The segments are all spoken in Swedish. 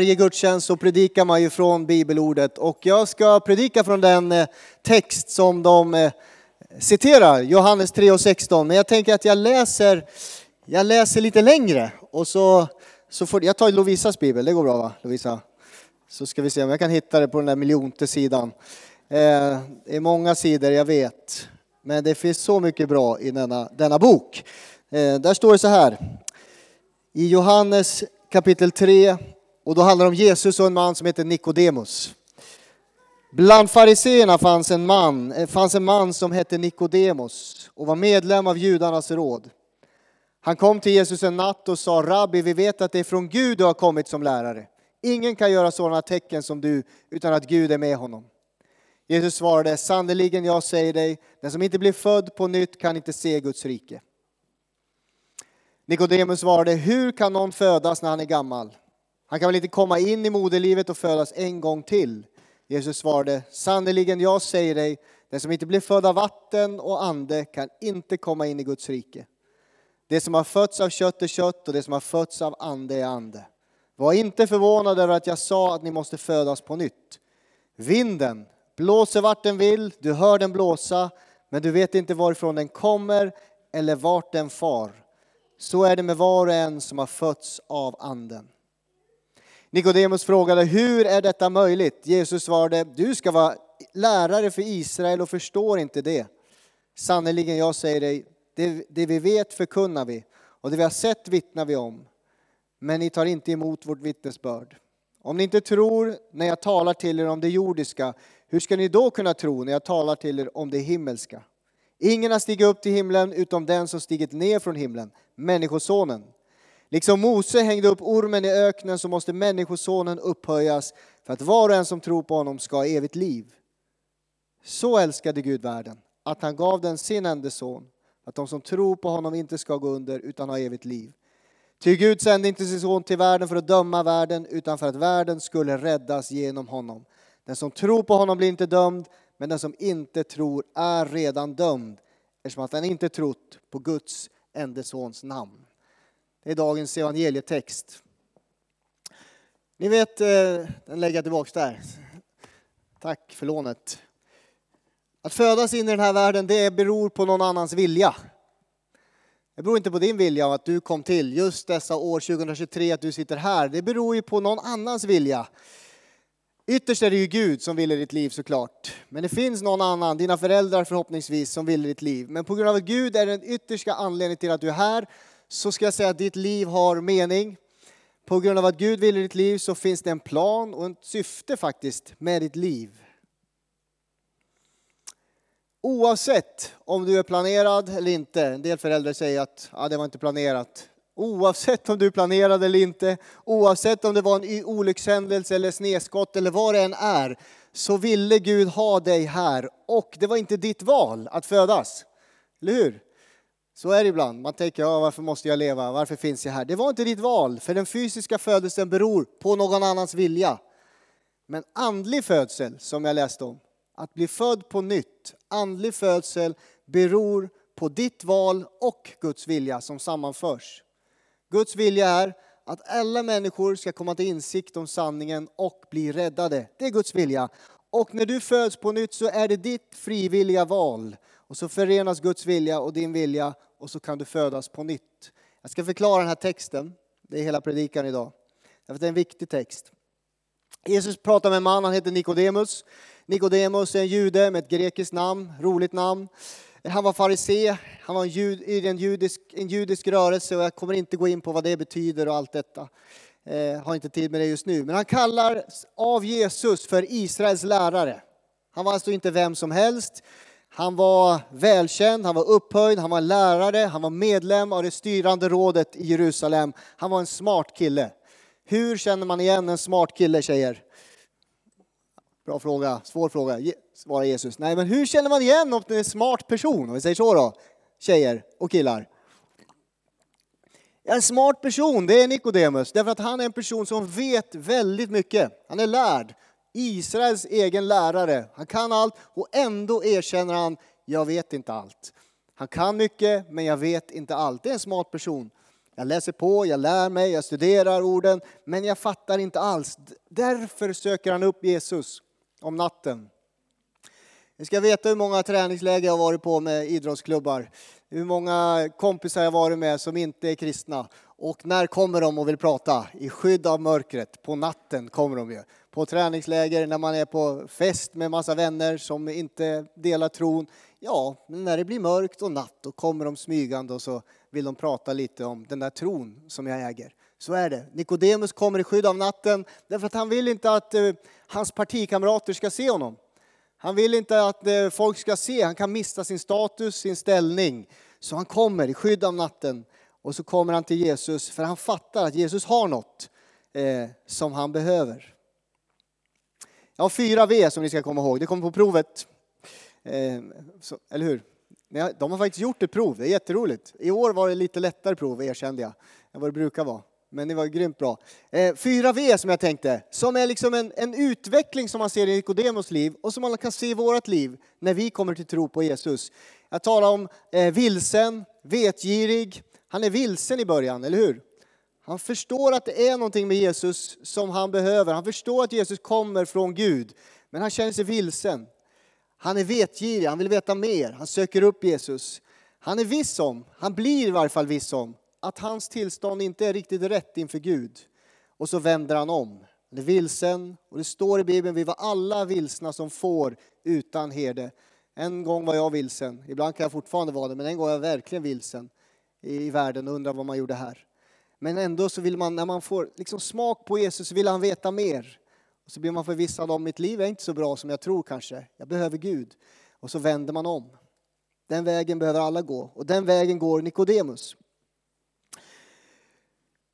Varje gudstjänst så predikar man ju från bibelordet och jag ska predika från den eh, text som de eh, citerar, Johannes 3 och 16. Men jag tänker att jag läser, jag läser lite längre och så, så får, jag tar Lovisas bibel, det går bra va Lovisa? Så ska vi se om jag kan hitta det på den där miljonte sidan. Eh, det är många sidor, jag vet. Men det finns så mycket bra i denna, denna bok. Där står det så här. I Johannes kapitel 3 och då handlar det om Jesus och en man som heter Nikodemus. Bland fariseerna fanns en man, eh, fanns en man som hette Nikodemus och var medlem av judarnas råd. Han kom till Jesus en natt och sa, Rabbi, vi vet att det är från Gud du har kommit som lärare. Ingen kan göra sådana tecken som du utan att Gud är med honom. Jesus svarade, sannerligen jag säger dig, den som inte blir född på nytt kan inte se Guds rike. Nikodemus svarade, hur kan någon födas när han är gammal? Han kan väl inte komma in i moderlivet och födas en gång till? Jesus svarade, sannerligen jag säger dig, den som inte blir född av vatten och ande kan inte komma in i Guds rike. Det som har fötts av kött är kött och det som har fötts av ande är ande. Var inte förvånad över att jag sa att ni måste födas på nytt. Vinden blåser vart den vill, du hör den blåsa, men du vet inte varifrån den kommer eller vart den far. Så är det med var och en som har fötts av anden. Nikodemus frågade, hur är detta möjligt? Jesus svarade, du ska vara lärare för Israel och förstår inte det. Sannerligen, jag säger dig, det, det vi vet förkunnar vi och det vi har sett vittnar vi om. Men ni tar inte emot vårt vittnesbörd. Om ni inte tror när jag talar till er om det jordiska, hur ska ni då kunna tro när jag talar till er om det himmelska? Ingen har stigit upp till himlen utom den som stigit ner från himlen, Människosonen. Liksom Mose hängde upp ormen i öknen så måste Människosonen upphöjas för att var och en som tror på honom ska ha evigt liv. Så älskade Gud världen, att han gav den sin enda son, att de som tror på honom inte ska gå under utan ha evigt liv. Ty Gud sände inte sin son till världen för att döma världen, utan för att världen skulle räddas genom honom. Den som tror på honom blir inte dömd, men den som inte tror är redan dömd, eftersom att han inte trott på Guds enda sons namn. Det är dagens evangelietext. Ni vet, eh, den lägger jag tillbaka där. Tack för lånet. Att födas in i den här världen, det beror på någon annans vilja. Det beror inte på din vilja att du kom till just dessa år 2023, att du sitter här. Det beror ju på någon annans vilja. Ytterst är det ju Gud som vill i ditt liv såklart. Men det finns någon annan, dina föräldrar förhoppningsvis, som vill i ditt liv. Men på grund av att Gud är den yttersta anledningen till att du är här så ska jag säga att ditt liv har mening. På grund av att Gud vill i ditt liv så finns det en plan och ett syfte faktiskt med ditt liv. Oavsett om du är planerad eller inte, en del föräldrar säger att ah, det var inte planerat. Oavsett om du är planerad eller inte, oavsett om det var en olyckshändelse eller snedskott eller vad det än är, så ville Gud ha dig här och det var inte ditt val att födas. Eller hur? Så är det ibland. Man tänker, ja, varför måste jag leva? Varför finns jag här? Det var inte ditt val, för den fysiska födelsen beror på någon annans vilja. Men andlig födsel, som jag läste om, att bli född på nytt, andlig födsel beror på ditt val och Guds vilja som sammanförs. Guds vilja är att alla människor ska komma till insikt om sanningen och bli räddade. Det är Guds vilja. Och när du föds på nytt så är det ditt frivilliga val. Och så förenas Guds vilja och din vilja och så kan du födas på nytt. Jag ska förklara den här texten, det är hela predikan idag. Därför att det är en viktig text. Jesus pratar med en man, han heter Nikodemus. Nikodemus är en jude med ett grekiskt namn, roligt namn. Han var farisé, han var en jud, i en judisk, en judisk rörelse och jag kommer inte gå in på vad det betyder och allt detta. Jag eh, har inte tid med det just nu. Men han kallar av Jesus för Israels lärare. Han var alltså inte vem som helst. Han var välkänd, han var upphöjd, han var lärare, han var medlem av det styrande rådet i Jerusalem. Han var en smart kille. Hur känner man igen en smart kille, tjejer? Bra fråga, svår fråga, svarar Jesus. Nej, men hur känner man igen om det är en smart person? Om vi säger så då, tjejer och killar. En smart person, det är Nikodemus, därför att han är en person som vet väldigt mycket. Han är lärd, Israels egen lärare. Han kan allt och ändå erkänner han, jag vet inte allt. Han kan mycket, men jag vet inte allt. Det är en smart person. jag läser på, jag lär mig, jag studerar orden, men jag fattar inte alls. Därför söker han upp Jesus om natten. Ni ska veta hur många träningsläger jag har varit på med idrottsklubbar. Hur många kompisar jag har varit med som inte är kristna. Och när kommer de och vill prata? I skydd av mörkret. På natten kommer de ju. På träningsläger, när man är på fest med massa vänner som inte delar tron. Ja, men när det blir mörkt och natt då kommer de smygande och så vill de prata lite om den där tron som jag äger. Så är det. Nikodemus kommer i skydd av natten därför att han vill inte att eh, hans partikamrater ska se honom. Han vill inte att eh, folk ska se, han kan mista sin status, sin ställning. Så han kommer i skydd av natten och så kommer han till Jesus för han fattar att Jesus har något eh, som han behöver. Jag har fyra V som ni ska komma ihåg, det kommer på provet. Eh, så, eller hur? De har faktiskt gjort ett prov, det är jätteroligt. I år var det lite lättare prov erkände jag, än vad det brukar vara. Men det var grymt bra. Eh, 4V som jag tänkte, som är liksom en, en utveckling som man ser i Nikodemos liv och som man kan se i vårt liv när vi kommer till tro på Jesus. Jag talar om eh, vilsen, vetgirig. Han är vilsen i början, eller hur? Han förstår att det är någonting med Jesus som han behöver. Han förstår att Jesus kommer från Gud, men han känner sig vilsen. Han är vetgirig, han vill veta mer, han söker upp Jesus. Han är viss om, han blir i varje fall viss om, att hans tillstånd inte är riktigt rätt inför Gud. Och så vänder han om. Han är vilsen och det står i Bibeln, vi var alla vilsna som får utan herde. En gång var jag vilsen, ibland kan jag fortfarande vara det, men en gång var jag verkligen vilsen i världen och undrar vad man gjorde här. Men ändå så vill man, när man får liksom smak på Jesus, så vill han veta mer. Och så blir man förvissad om mitt liv är inte så bra som jag tror kanske. Jag behöver Gud. Och så vänder man om. Den vägen behöver alla gå. Och den vägen går Nikodemus.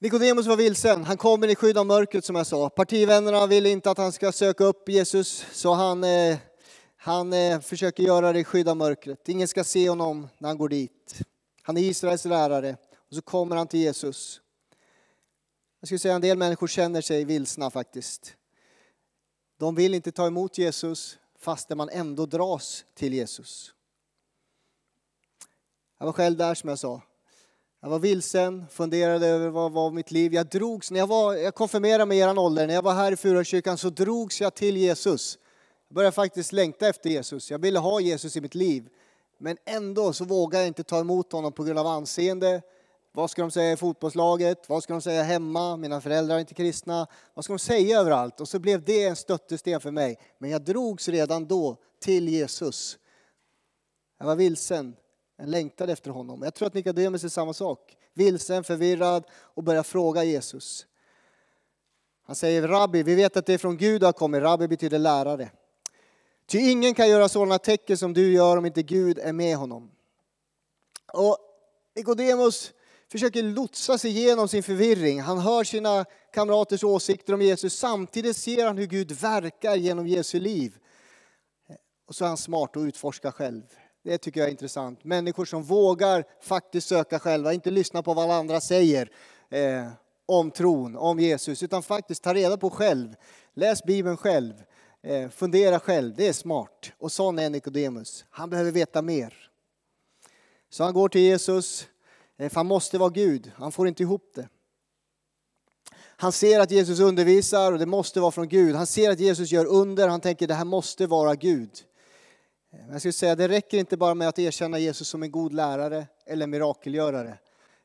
Nikodemus var vilsen. Han kommer i skydd av mörkret som jag sa. Partivännerna vill inte att han ska söka upp Jesus så han, eh, han eh, försöker göra det i skydd av mörkret. Ingen ska se honom när han går dit. Han är Israels lärare och så kommer han till Jesus. Jag skulle säga en del människor känner sig vilsna faktiskt. De vill inte ta emot Jesus fastän man ändå dras till Jesus. Jag var själv där som jag sa. Jag var vilsen, funderade över vad var mitt liv. Jag drogs, när jag, var, jag konfirmerade mig i er ålder, när jag var här i Furakyrkan så drogs jag till Jesus. Jag började faktiskt längta efter Jesus. Jag ville ha Jesus i mitt liv. Men ändå så vågar jag inte ta emot honom på grund av anseende. Vad ska de säga i fotbollslaget? Vad ska de säga hemma? Mina föräldrar är inte kristna. Vad ska de säga överallt? Och så blev det en stöttesten för mig. Men jag drogs redan då till Jesus. Jag var vilsen. Jag längtade efter honom. Jag tror att Nikodemus är samma sak. Vilsen, förvirrad och börjar fråga Jesus. Han säger Rabbi, vi vet att det är från Gud du har kommit. Rabbi betyder lärare. Ty ingen kan göra sådana tecken som du gör om inte Gud är med honom. Och Nikodemus försöker lotsa sig igenom sin förvirring. Han hör sina kamraters åsikter om Jesus. Samtidigt ser han hur Gud verkar genom Jesu liv. Och så är han smart och utforskar själv. Det tycker jag är intressant. Människor som vågar faktiskt söka själva, inte lyssna på vad alla andra säger eh, om tron, om Jesus, utan faktiskt ta reda på själv. Läs Bibeln själv, Eh, fundera själv. Det är smart. Och sån är Nikodemus. Han behöver veta mer. Så han går till Jesus, eh, för han måste vara Gud. Han får inte ihop det. Han ser att Jesus undervisar och det måste vara från Gud. Han ser att Jesus gör under, han tänker det här måste vara Gud. Eh, jag skulle säga det räcker inte bara med att erkänna Jesus som en god lärare eller mirakelgörare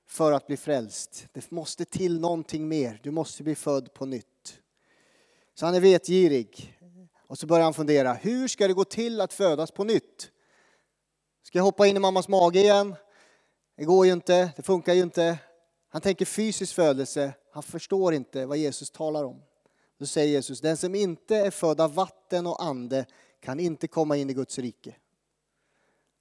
för att bli frälst. Det måste till någonting mer. Du måste bli född på nytt. Så han är vetgirig. Och så börjar han fundera, hur ska det gå till att födas på nytt? Ska jag hoppa in i mammas mage igen? Det går ju inte, det funkar ju inte. Han tänker fysisk födelse, han förstår inte vad Jesus talar om. Då säger Jesus, den som inte är född av vatten och ande kan inte komma in i Guds rike.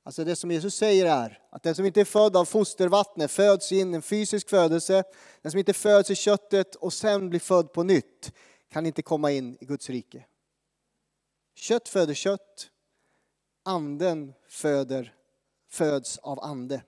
Alltså det som Jesus säger är att den som inte är född av fostervattnet föds in en fysisk födelse. Den som inte föds i köttet och sen blir född på nytt kan inte komma in i Guds rike. Kött föder kött. Anden föder, föds av ande.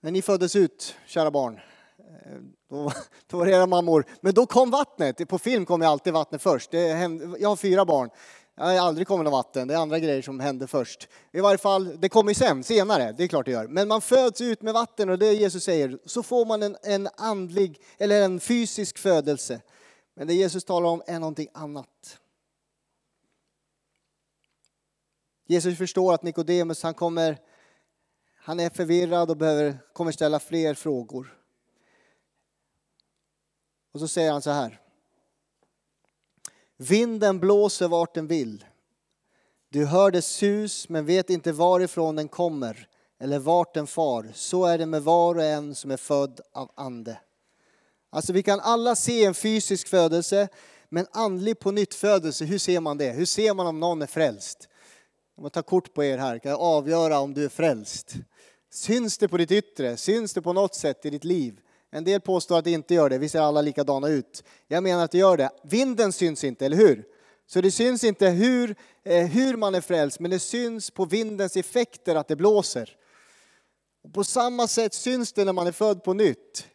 När ni föddes ut, kära barn, eh, då, då, var det era mammor. Men då kom vattnet. På film kommer alltid vattnet först. Hände, jag har fyra barn. Det har aldrig kommit något vatten, det är andra grejer som händer först. I varje fall, det kommer sen, senare, det är klart det gör. Men man föds ut med vatten och det Jesus säger, så får man en, en andlig, eller en fysisk födelse. Men det Jesus talar om är någonting annat. Jesus förstår att Nikodemus, han kommer, han är förvirrad och behöver, kommer ställa fler frågor. Och så säger han så här. Vinden blåser vart den vill. Du hör dess sus men vet inte varifrån den kommer eller vart den far. Så är det med var och en som är född av ande. Alltså vi kan alla se en fysisk födelse, men andlig på nytt födelse, hur ser man det? Hur ser man om någon är frälst? Om jag tar kort på er här kan jag avgöra om du är frälst. Syns det på ditt yttre? Syns det på något sätt i ditt liv? En del påstår att det inte gör det, vi ser alla likadana ut. Jag menar att det gör det. Vinden syns inte, eller hur? Så det syns inte hur, eh, hur man är frälst, men det syns på vindens effekter att det blåser. Och på samma sätt syns det när man är född på nytt.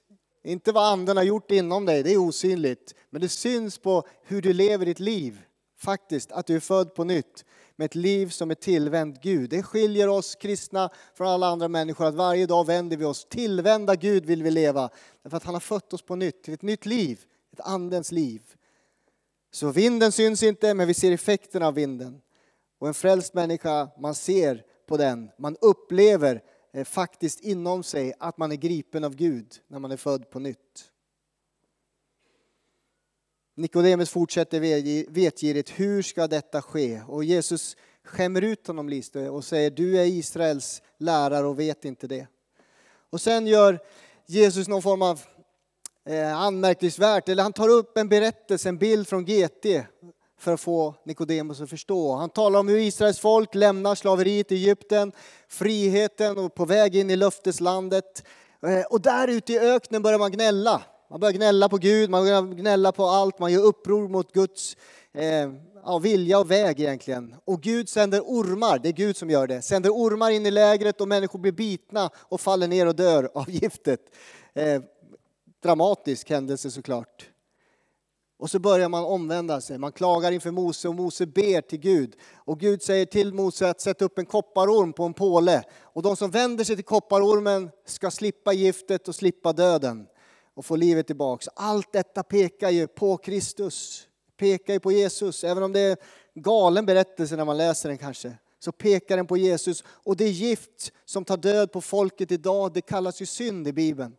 Inte vad anden har gjort inom dig, det är osynligt. Men det syns på hur du lever ditt liv, faktiskt, att du är född på nytt med ett liv som är tillvänt Gud. Det skiljer oss kristna från alla andra människor att varje dag vänder vi oss. Tillvända Gud vill vi leva. Därför att han har fött oss på nytt till ett nytt liv, ett andens liv. Så vinden syns inte, men vi ser effekterna av vinden. Och en frälst människa, man ser på den, man upplever Eh, faktiskt inom sig att man är gripen av Gud när man är född på nytt. Nikodemus fortsätter vetgirigt, hur ska detta ske? Och Jesus skämmer ut honom lite och säger, du är Israels lärare och vet inte det. Och sen gör Jesus någon form av eh, anmärkningsvärt, eller han tar upp en berättelse, en bild från GT för att få Nikodemus att förstå. Han talar om hur Israels folk lämnar slaveriet i Egypten, friheten och på väg in i löfteslandet. Eh, och där ute i öknen börjar man gnälla. Man börjar gnälla på Gud, man börjar gnälla på allt, man gör uppror mot Guds eh, ja, vilja och väg egentligen. Och Gud sänder ormar, det är Gud som gör det, sänder ormar in i lägret och människor blir bitna och faller ner och dör av giftet. Eh, dramatisk händelse såklart. Och så börjar man omvända sig. Man klagar inför Mose och Mose ber till Gud. Och Gud säger till Mose att sätta upp en kopparorm på en påle. Och de som vänder sig till kopparormen ska slippa giftet och slippa döden och få livet tillbaks. Allt detta pekar ju på Kristus, pekar ju på Jesus. Även om det är galen berättelse när man läser den kanske, så pekar den på Jesus. Och det gift som tar död på folket idag, det kallas ju synd i Bibeln.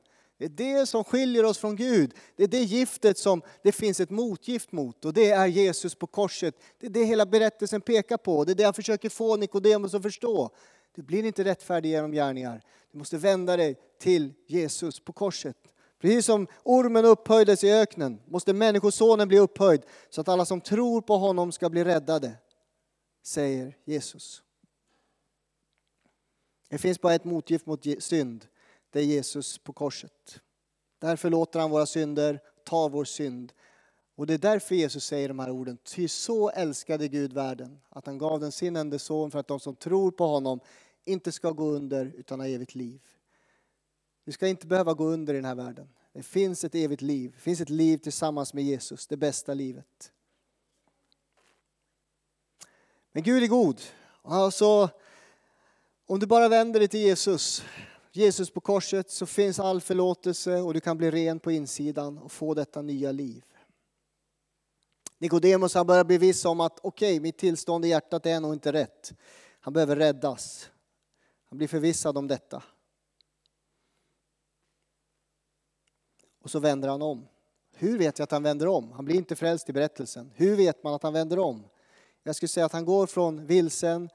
Det är det som skiljer oss från Gud. Det är det giftet som det finns ett motgift mot och det är Jesus på korset. Det är det hela berättelsen pekar på. Det är det jag försöker få Nikodemus att förstå. Du blir inte rättfärdig genom gärningar. Du måste vända dig till Jesus på korset. Precis som ormen upphöjdes i öknen måste Människosonen bli upphöjd så att alla som tror på honom ska bli räddade, säger Jesus. Det finns bara ett motgift mot synd, det är Jesus på korset. Därför låter han våra synder, tar vår synd. Och det är därför Jesus säger de här orden. Ty så älskade Gud världen, att han gav den sin enda son för att de som tror på honom inte ska gå under utan ha evigt liv. Du ska inte behöva gå under i den här världen. Det finns ett evigt liv. Det finns ett liv tillsammans med Jesus, det bästa livet. Men Gud är god. Alltså, om du bara vänder dig till Jesus, Jesus på korset, så finns all förlåtelse och du kan bli ren på insidan och få detta nya liv. Nikodemus han börjar bli viss om att okej, okay, mitt tillstånd i hjärtat är nog inte rätt. Han behöver räddas. Han blir förvissad om detta. Och så vänder han om. Hur vet jag att han vänder om? Han blir inte frälst i berättelsen. Hur vet man att han vänder om? Jag skulle säga att han går från vilsen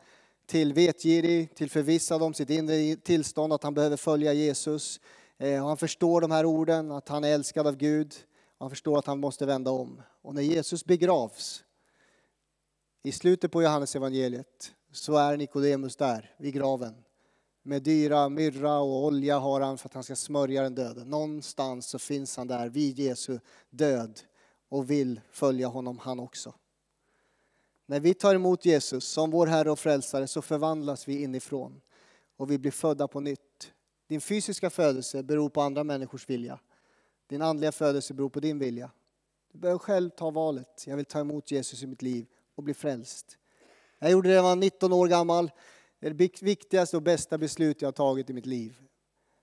till vetgirig, till förvissad om sitt inre tillstånd, att han behöver följa Jesus. Eh, och han förstår de här orden, att han är älskad av Gud. Han förstår att han måste vända om. Och när Jesus begravs, i slutet på Johannes evangeliet så är Nikodemus där vid graven med dyra myrra och olja har han för att han ska smörja den döde. Någonstans så finns han där vid Jesu död och vill följa honom han också. När vi tar emot Jesus som vår Herre och Frälsare så förvandlas vi inifrån och vi blir födda på nytt. Din fysiska födelse beror på andra människors vilja. Din andliga födelse beror på din vilja. Du behöver själv ta valet. Jag vill ta emot Jesus i mitt liv. och bli frälst. Jag gjorde det när jag var 19 år gammal. Det är det viktigaste och bästa beslut jag har tagit i mitt liv.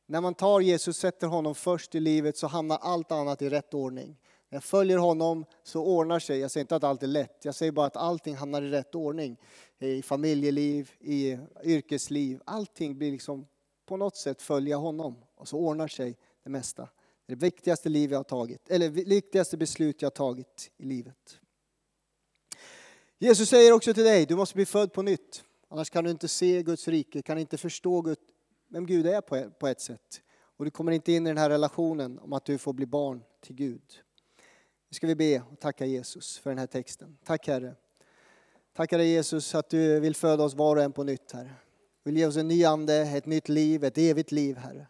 När man tar Jesus, sätter honom först i livet, så hamnar allt annat i rätt ordning. Jag följer honom så ordnar sig, jag säger inte att allt är lätt, jag säger bara att allting hamnar i rätt ordning. I familjeliv, i yrkesliv, allting blir liksom på något sätt följa honom. Och så ordnar sig det mesta. Det är det viktigaste, liv jag har tagit, eller viktigaste beslut jag har tagit i livet. Jesus säger också till dig, du måste bli född på nytt. Annars kan du inte se Guds rike, kan inte förstå vem Gud är på ett sätt. Och du kommer inte in i den här relationen om att du får bli barn till Gud. Nu ska vi be och tacka Jesus för den här texten. Tack Herre. Tack Herre Jesus att du vill föda oss var och en på nytt Herre. Du vill ge oss en ny ande, ett nytt liv, ett evigt liv Herre.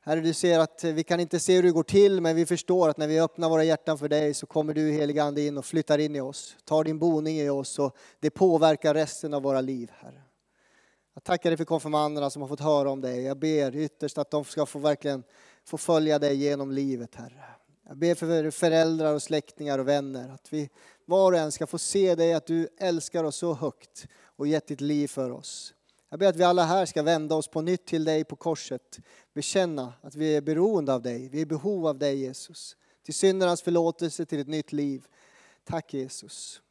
Herre, du ser att vi kan inte se hur det går till, men vi förstår att när vi öppnar våra hjärtan för dig så kommer du heliga Ande in och flyttar in i oss, tar din boning i oss och det påverkar resten av våra liv, Herre. Jag tackar dig för konfirmanderna som har fått höra om dig. Jag ber ytterst att de ska få verkligen få följa dig genom livet, Herre. Jag ber för föräldrar och släktingar och vänner att vi var och en ska få se dig, att du älskar oss så högt och gett ditt liv för oss. Jag ber att vi alla här ska vända oss på nytt till dig på korset. Bekänna att vi är beroende av dig. Vi är i behov av dig Jesus. Till syndernas förlåtelse, till ett nytt liv. Tack Jesus.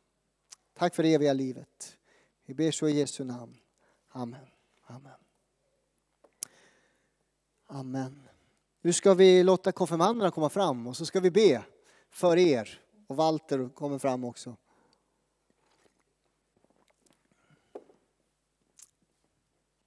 Tack för det eviga livet. Vi ber så i Jesu namn. Amen. Amen. Amen. Nu ska vi låta konfirmanderna komma fram och så ska vi be för er. Och Walter kommer fram också.